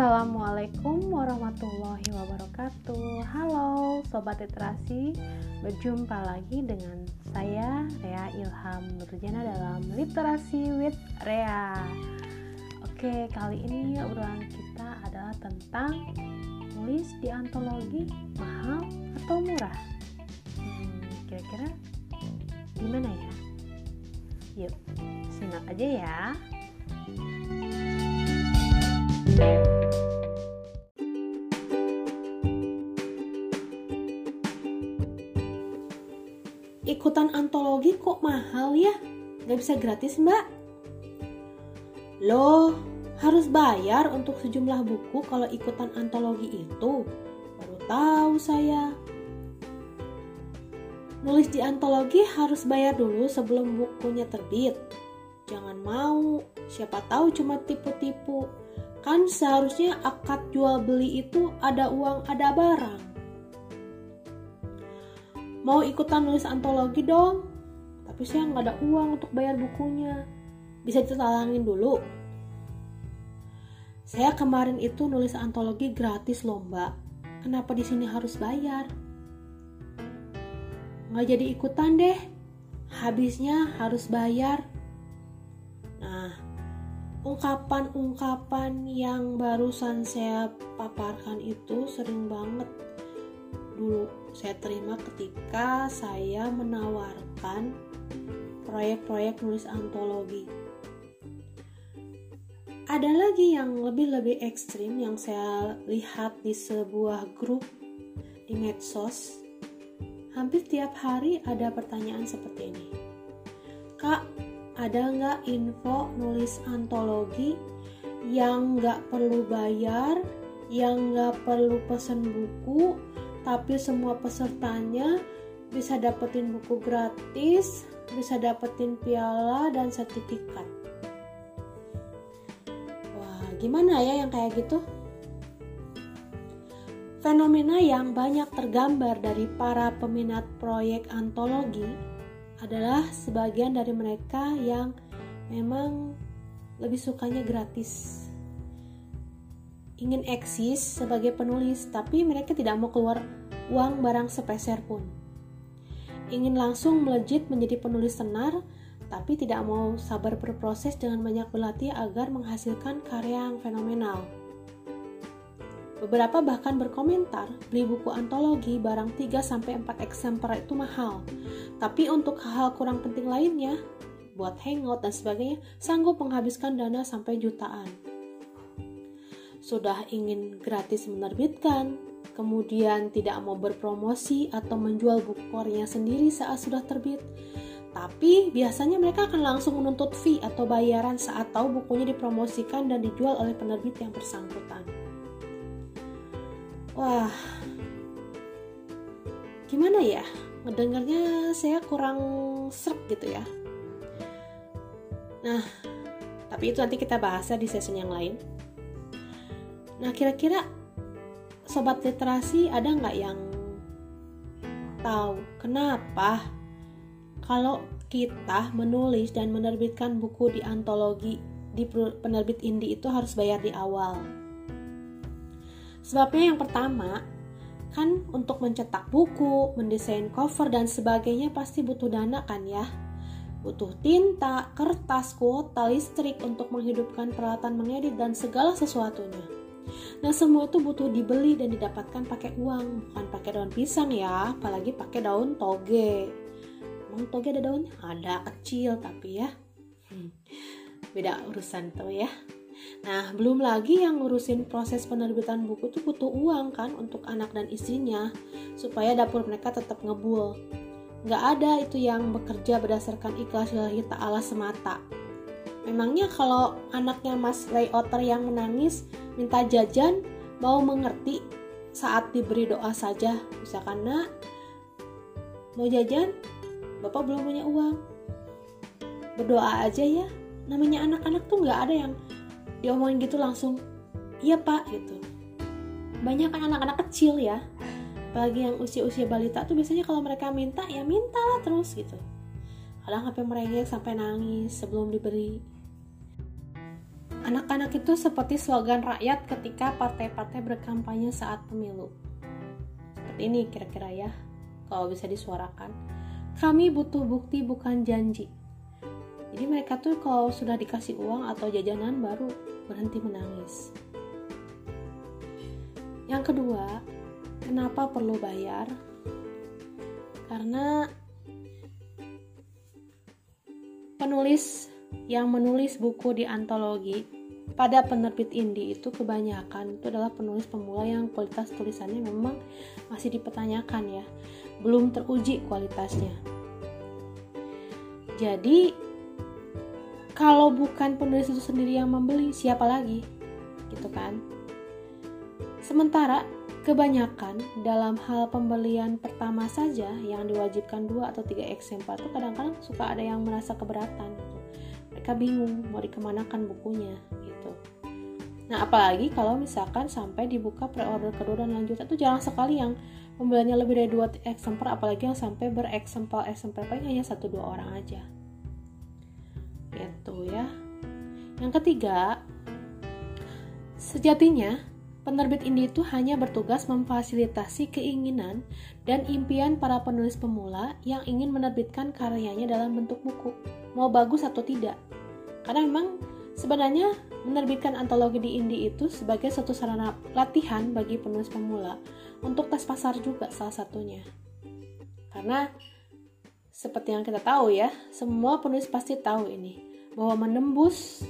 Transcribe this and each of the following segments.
Assalamualaikum warahmatullahi wabarakatuh. Halo Sobat Literasi. Berjumpa lagi dengan saya Rea Ilham Nurjana dalam Literasi with Rea. Oke kali ini obrolan kita adalah tentang Nulis di antologi mahal atau murah? Hmm, Kira-kira gimana ya? Yuk simak aja ya Ikutan antologi kok mahal ya? Gak bisa gratis mbak? Loh, harus bayar untuk sejumlah buku kalau ikutan antologi itu? Baru tahu saya. Nulis di antologi harus bayar dulu sebelum bukunya terbit. Jangan mau, siapa tahu cuma tipu-tipu. Kan seharusnya akad jual beli itu ada uang ada barang. Mau ikutan nulis antologi dong? Tapi saya nggak ada uang untuk bayar bukunya. Bisa ditalangin dulu. Saya kemarin itu nulis antologi gratis lomba. Kenapa di sini harus bayar? Nggak jadi ikutan deh. Habisnya harus bayar. Nah, ungkapan-ungkapan yang barusan saya paparkan itu sering banget dulu saya terima ketika saya menawarkan proyek-proyek nulis antologi. Ada lagi yang lebih-lebih ekstrim yang saya lihat di sebuah grup di medsos. Hampir tiap hari ada pertanyaan seperti ini. Kak, ada nggak info nulis antologi yang nggak perlu bayar, yang nggak perlu pesen buku, tapi semua pesertanya bisa dapetin buku gratis, bisa dapetin piala dan sertifikat. Wah, gimana ya yang kayak gitu? Fenomena yang banyak tergambar dari para peminat proyek antologi adalah sebagian dari mereka yang memang lebih sukanya gratis. Ingin eksis sebagai penulis, tapi mereka tidak mau keluar uang barang sepeser pun. Ingin langsung melejit menjadi penulis tenar, tapi tidak mau sabar berproses dengan banyak berlatih agar menghasilkan karya yang fenomenal. Beberapa bahkan berkomentar, beli buku antologi barang 3-4 eksemplar itu mahal. Tapi untuk hal-hal kurang penting lainnya, buat hangout dan sebagainya, sanggup menghabiskan dana sampai jutaan. Sudah ingin gratis menerbitkan, kemudian tidak mau berpromosi atau menjual buku korea sendiri saat sudah terbit. Tapi biasanya mereka akan langsung menuntut fee atau bayaran saat tahu bukunya dipromosikan dan dijual oleh penerbit yang bersangkutan. Wah gimana ya? Ngedengarnya saya kurang serp gitu ya. Nah tapi itu nanti kita bahas ya di session yang lain nah kira-kira sobat literasi ada nggak yang tahu kenapa kalau kita menulis dan menerbitkan buku di antologi di penerbit indie itu harus bayar di awal Sebabnya yang pertama, kan untuk mencetak buku, mendesain cover dan sebagainya pasti butuh dana kan ya. Butuh tinta, kertas, kuota, listrik untuk menghidupkan peralatan mengedit dan segala sesuatunya. Nah semua itu butuh dibeli dan didapatkan pakai uang, bukan pakai daun pisang ya, apalagi pakai daun toge. Emang toge ada daunnya? Ada kecil tapi ya. Hmm, beda urusan tuh ya. Nah, belum lagi yang ngurusin proses penerbitan buku itu butuh uang kan untuk anak dan istrinya supaya dapur mereka tetap ngebul. Nggak ada itu yang bekerja berdasarkan ikhlas lillahi ta'ala semata. Memangnya kalau anaknya mas layouter yang menangis minta jajan mau mengerti saat diberi doa saja? Misalkan nak mau jajan? Bapak belum punya uang. Berdoa aja ya. Namanya anak-anak tuh nggak ada yang diomongin gitu langsung iya pak gitu. Banyak kan anak-anak kecil ya. Apalagi yang usia-usia balita tuh biasanya kalau mereka minta ya minta lah terus gitu kadang sampai merengek sampai nangis sebelum diberi Anak-anak itu seperti slogan rakyat ketika partai-partai berkampanye saat pemilu. Seperti ini kira-kira ya, kalau bisa disuarakan. Kami butuh bukti bukan janji. Jadi mereka tuh kalau sudah dikasih uang atau jajanan baru berhenti menangis. Yang kedua, kenapa perlu bayar? Karena penulis yang menulis buku di antologi pada penerbit indie itu kebanyakan itu adalah penulis pemula yang kualitas tulisannya memang masih dipertanyakan ya. Belum teruji kualitasnya. Jadi kalau bukan penulis itu sendiri yang membeli siapa lagi? Gitu kan. Sementara Kebanyakan dalam hal pembelian pertama saja yang diwajibkan dua atau tiga eksemplar itu kadang-kadang suka ada yang merasa keberatan gitu. Mereka bingung mau dikemanakan bukunya gitu. Nah apalagi kalau misalkan sampai dibuka pre-order kedua dan lanjutan itu jarang sekali yang pembeliannya lebih dari dua eksemplar apalagi yang sampai bereksemplar eksemplar paling hanya satu dua orang aja. Itu ya. Yang ketiga, sejatinya Penerbit indie itu hanya bertugas memfasilitasi keinginan dan impian para penulis pemula yang ingin menerbitkan karyanya dalam bentuk buku, mau bagus atau tidak. Karena memang sebenarnya menerbitkan antologi di indie itu sebagai satu sarana latihan bagi penulis pemula untuk tes pasar juga salah satunya. Karena seperti yang kita tahu ya, semua penulis pasti tahu ini bahwa menembus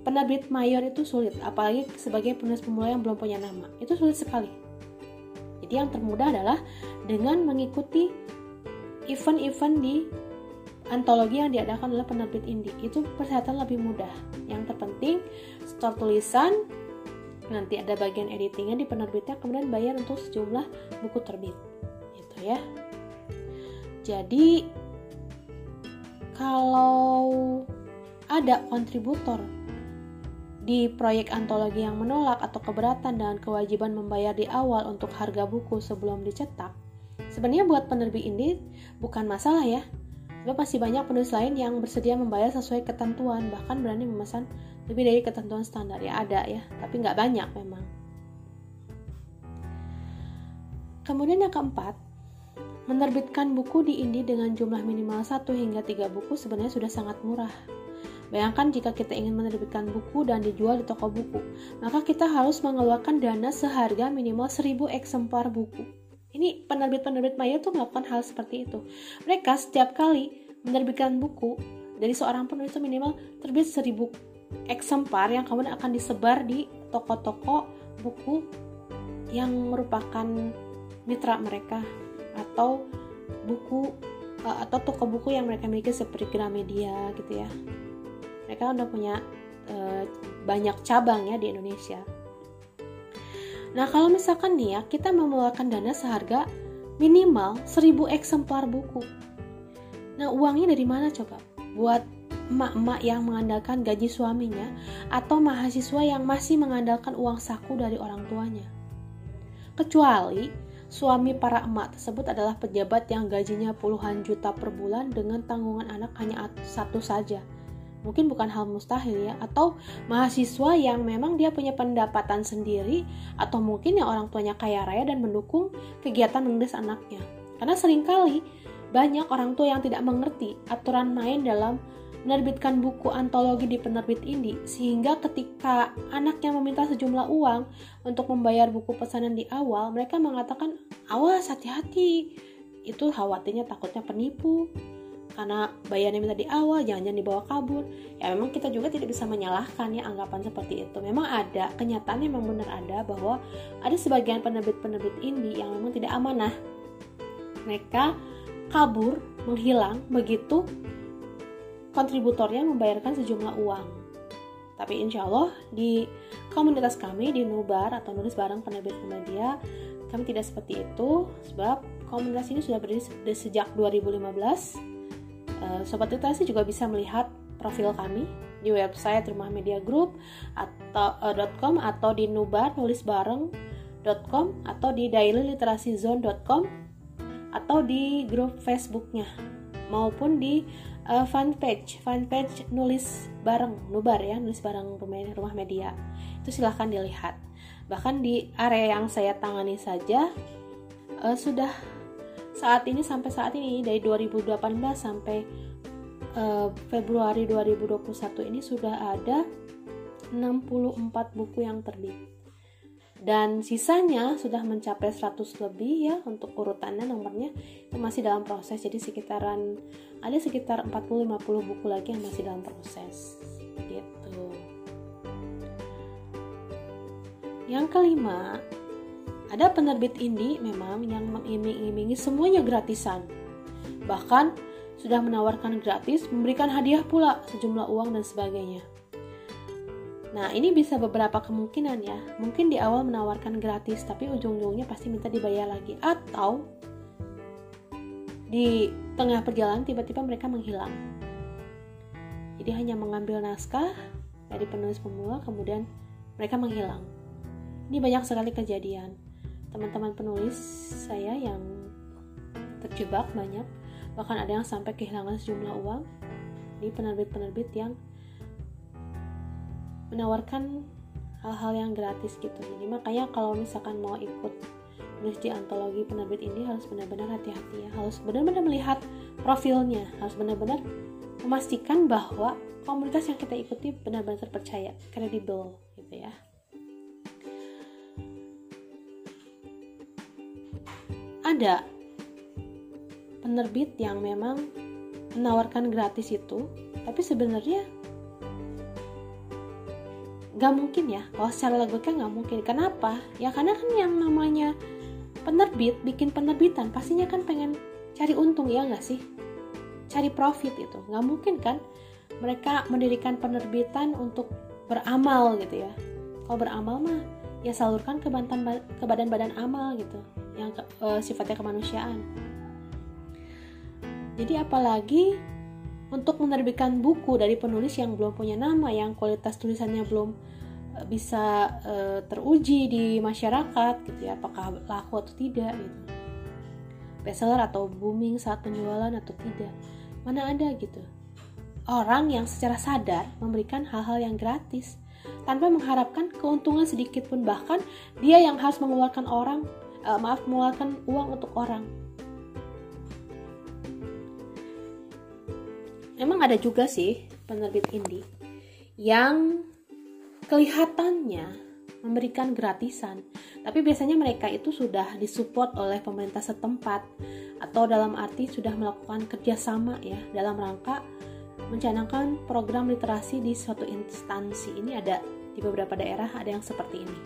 penerbit mayor itu sulit, apalagi sebagai penulis pemula yang belum punya nama. Itu sulit sekali. Jadi yang termudah adalah dengan mengikuti event-event di antologi yang diadakan oleh penerbit indie. Itu persyaratan lebih mudah. Yang terpenting store tulisan, nanti ada bagian editingnya di penerbitnya, kemudian bayar untuk sejumlah buku terbit. Gitu ya. Jadi kalau ada kontributor di proyek antologi yang menolak atau keberatan dengan kewajiban membayar di awal untuk harga buku sebelum dicetak, sebenarnya buat penerbit ini bukan masalah ya. Sebab masih banyak penulis lain yang bersedia membayar sesuai ketentuan, bahkan berani memesan lebih dari ketentuan standar. Ya ada ya, tapi nggak banyak memang. Kemudian yang keempat, menerbitkan buku di Indi dengan jumlah minimal 1 hingga 3 buku sebenarnya sudah sangat murah Bayangkan jika kita ingin menerbitkan buku dan dijual di toko buku, maka kita harus mengeluarkan dana seharga minimal 1000 eksemplar buku. Ini penerbit-penerbit maya tuh melakukan hal seperti itu. Mereka setiap kali menerbitkan buku dari seorang penulis itu minimal terbit 1000 eksemplar yang kemudian akan disebar di toko-toko buku yang merupakan mitra mereka atau buku eh, atau toko buku yang mereka miliki seperti Gramedia gitu ya mereka udah punya e, banyak cabang ya di Indonesia. Nah kalau misalkan nih ya kita mengeluarkan dana seharga minimal 1000 eksemplar buku. Nah uangnya dari mana coba? Buat emak-emak yang mengandalkan gaji suaminya atau mahasiswa yang masih mengandalkan uang saku dari orang tuanya. Kecuali suami para emak tersebut adalah pejabat yang gajinya puluhan juta per bulan dengan tanggungan anak hanya satu saja, mungkin bukan hal mustahil ya. Atau mahasiswa yang memang dia punya pendapatan sendiri atau mungkin yang orang tuanya kaya raya dan mendukung kegiatan menulis anaknya. Karena sering kali banyak orang tua yang tidak mengerti aturan main dalam menerbitkan buku antologi di penerbit indie sehingga ketika anaknya meminta sejumlah uang untuk membayar buku pesanan di awal mereka mengatakan awas hati-hati. Itu khawatirnya takutnya penipu karena bayarnya minta di awal jangan-jangan dibawa kabur. Ya memang kita juga tidak bisa menyalahkan ya anggapan seperti itu. Memang ada kenyataannya memang benar ada bahwa ada sebagian penerbit-penerbit indie yang memang tidak amanah. Mereka kabur menghilang begitu kontributornya membayarkan sejumlah uang. Tapi insya Allah di komunitas kami di Nubar atau nulis bareng penerbit media kami tidak seperti itu. Sebab komunitas ini sudah berdiri sejak 2015 Eh, Sobat Literasi juga bisa melihat profil kami di website Rumah Media Group atau uh, .com atau di nubar nulis bareng.com atau di dailyliterasizone.com atau di grup Facebooknya maupun di uh, fanpage. Fanpage nulis bareng nubar ya nulis bareng rumah media. Itu silahkan dilihat. Bahkan di area yang saya tangani saja uh, sudah saat ini sampai saat ini dari 2018 sampai uh, Februari 2021 ini sudah ada 64 buku yang terbit dan sisanya sudah mencapai 100 lebih ya untuk urutannya nomornya itu masih dalam proses. Jadi sekitaran ada sekitar 40-50 buku lagi yang masih dalam proses. Gitu. Yang kelima ada penerbit indie memang yang mengiming-imingi semuanya gratisan bahkan sudah menawarkan gratis memberikan hadiah pula sejumlah uang dan sebagainya Nah, ini bisa beberapa kemungkinan ya. Mungkin di awal menawarkan gratis, tapi ujung-ujungnya pasti minta dibayar lagi. Atau di tengah perjalanan tiba-tiba mereka menghilang. Jadi hanya mengambil naskah dari penulis pemula, kemudian mereka menghilang. Ini banyak sekali kejadian. Teman-teman penulis saya yang terjebak banyak, bahkan ada yang sampai kehilangan sejumlah uang di penerbit-penerbit yang menawarkan hal-hal yang gratis gitu. Jadi makanya kalau misalkan mau ikut nulis di antologi penerbit ini harus benar-benar hati-hati ya. Harus benar-benar melihat profilnya. Harus benar-benar memastikan bahwa komunitas yang kita ikuti benar-benar terpercaya kredibel gitu ya ada penerbit yang memang menawarkan gratis itu tapi sebenarnya Gak mungkin ya, kalau secara logika gak mungkin. Kenapa? Ya karena kan yang namanya penerbit, bikin penerbitan, pastinya kan pengen cari untung ya gak sih? Cari profit itu. Gak mungkin kan mereka mendirikan penerbitan untuk beramal gitu ya. Kalau beramal mah ya salurkan ke badan-badan amal gitu yang uh, sifatnya kemanusiaan. Jadi apalagi untuk menerbitkan buku dari penulis yang belum punya nama, yang kualitas tulisannya belum eh, bisa uh, teruji di masyarakat gitu ya, apakah laku atau tidak gitu. Bestseller atau booming saat penjualan atau tidak. Mana ada gitu. Orang yang secara sadar memberikan hal-hal yang gratis tanpa mengharapkan keuntungan sedikit pun bahkan dia yang harus mengeluarkan orang uh, maaf mengeluarkan uang untuk orang emang ada juga sih penerbit indie yang kelihatannya memberikan gratisan, tapi biasanya mereka itu sudah disupport oleh pemerintah setempat atau dalam arti sudah melakukan kerjasama ya dalam rangka mencanangkan program literasi di suatu instansi. Ini ada di beberapa daerah ada yang seperti ini.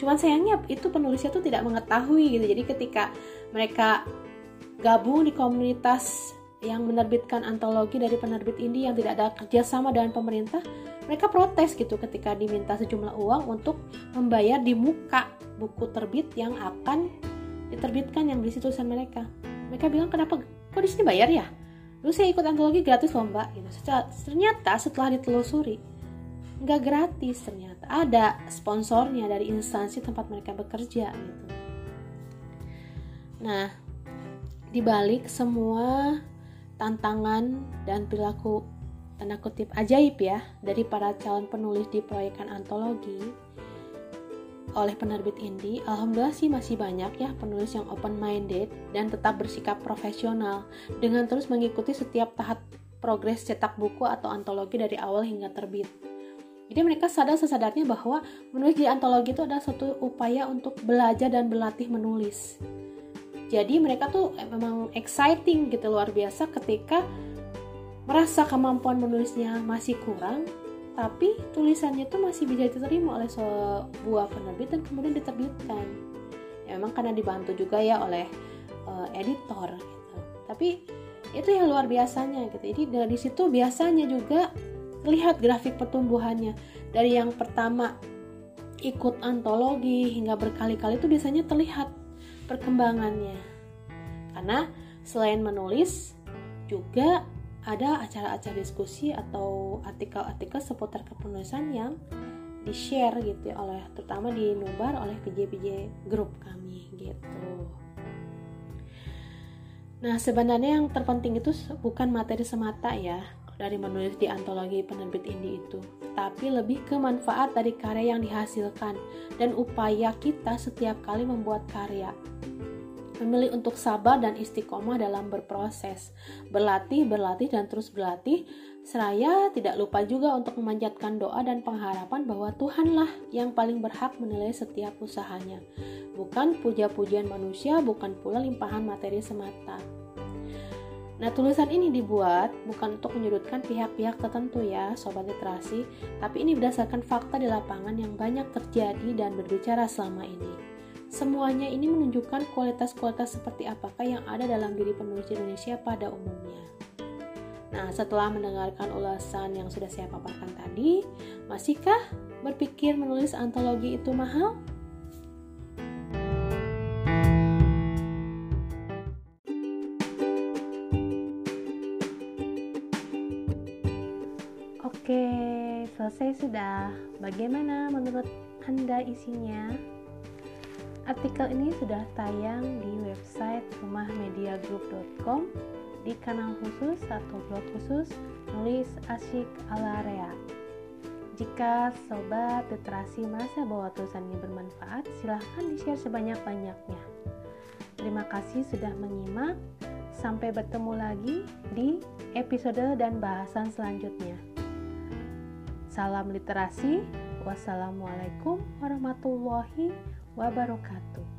Cuman sayangnya itu penulisnya tuh tidak mengetahui gitu. Jadi ketika mereka gabung di komunitas yang menerbitkan antologi dari penerbit indie yang tidak ada kerjasama dengan pemerintah, mereka protes gitu ketika diminta sejumlah uang untuk membayar di muka buku terbit yang akan diterbitkan yang berisi tulisan mereka. Mereka bilang kenapa kok di sini bayar ya? Dulu saya ikut antologi gratis loh mbak. Gitu. Ternyata setelah ditelusuri nggak gratis ternyata ada sponsornya dari instansi tempat mereka bekerja gitu. Nah, dibalik semua tantangan dan perilaku tanda kutip ajaib ya dari para calon penulis di proyekan antologi oleh penerbit indie, alhamdulillah sih masih banyak ya penulis yang open minded dan tetap bersikap profesional dengan terus mengikuti setiap tahap progres cetak buku atau antologi dari awal hingga terbit. Jadi mereka sadar sesadarnya bahwa menulis di antologi itu adalah suatu upaya untuk belajar dan berlatih menulis. Jadi mereka tuh memang exciting gitu luar biasa ketika merasa kemampuan menulisnya masih kurang tapi tulisannya tuh masih bisa diterima oleh sebuah penerbit dan kemudian diterbitkan. Ya memang karena dibantu juga ya oleh uh, editor gitu. Tapi itu yang luar biasanya gitu. Jadi dari situ biasanya juga lihat grafik pertumbuhannya dari yang pertama ikut antologi hingga berkali-kali itu biasanya terlihat perkembangannya. Karena selain menulis juga ada acara-acara diskusi atau artikel-artikel seputar kepenulisan yang di-share gitu ya oleh terutama di Nubar oleh PJ-PJ grup kami gitu. Nah, sebenarnya yang terpenting itu bukan materi semata ya dari menulis di antologi penerbit indie itu, tapi lebih ke manfaat dari karya yang dihasilkan dan upaya kita setiap kali membuat karya. Memilih untuk sabar dan istiqomah dalam berproses, berlatih, berlatih, dan terus berlatih, seraya tidak lupa juga untuk memanjatkan doa dan pengharapan bahwa Tuhanlah yang paling berhak menilai setiap usahanya, bukan puja-pujian manusia, bukan pula limpahan materi semata. Nah, tulisan ini dibuat bukan untuk menyudutkan pihak-pihak tertentu ya, sobat literasi, tapi ini berdasarkan fakta di lapangan yang banyak terjadi dan berbicara selama ini. Semuanya ini menunjukkan kualitas-kualitas seperti apakah yang ada dalam diri penulis Indonesia pada umumnya. Nah, setelah mendengarkan ulasan yang sudah saya paparkan tadi, masihkah berpikir menulis antologi itu mahal? Selesai sudah. Bagaimana menurut Anda isinya? Artikel ini sudah tayang di website rumahmediagroup.com di kanal khusus atau blog khusus nulis asyik ala rea. Jika sobat literasi merasa bahwa tulisan ini bermanfaat, silahkan di-share sebanyak-banyaknya. Terima kasih sudah menyimak. Sampai bertemu lagi di episode dan bahasan selanjutnya. Salam literasi. Wassalamualaikum warahmatullahi wabarakatuh.